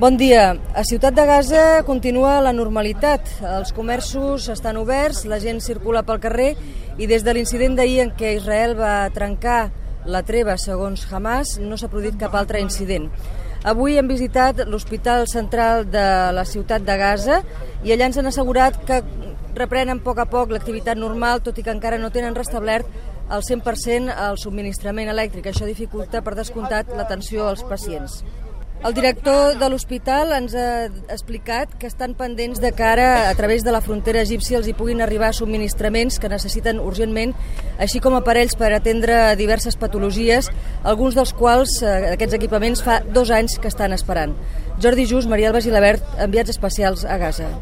Bon dia. A Ciutat de Gaza continua la normalitat. Els comerços estan oberts, la gent circula pel carrer i des de l'incident d'ahir en què Israel va trencar la treva, segons Hamas, no s'ha produït cap altre incident. Avui hem visitat l'Hospital Central de la ciutat de Gaza i allà ens han assegurat que reprenen a poc a poc l'activitat normal, tot i que encara no tenen restablert al 100% el subministrament elèctric. Això dificulta, per descomptat, l'atenció als pacients. El director de l'hospital ens ha explicat que estan pendents de cara a través de la frontera egípcia els hi puguin arribar subministraments que necessiten urgentment, així com aparells per atendre diverses patologies, alguns dels quals eh, aquests equipaments fa dos anys que estan esperant. Jordi Just, Maria Alba Gilabert, enviats especials a Gaza.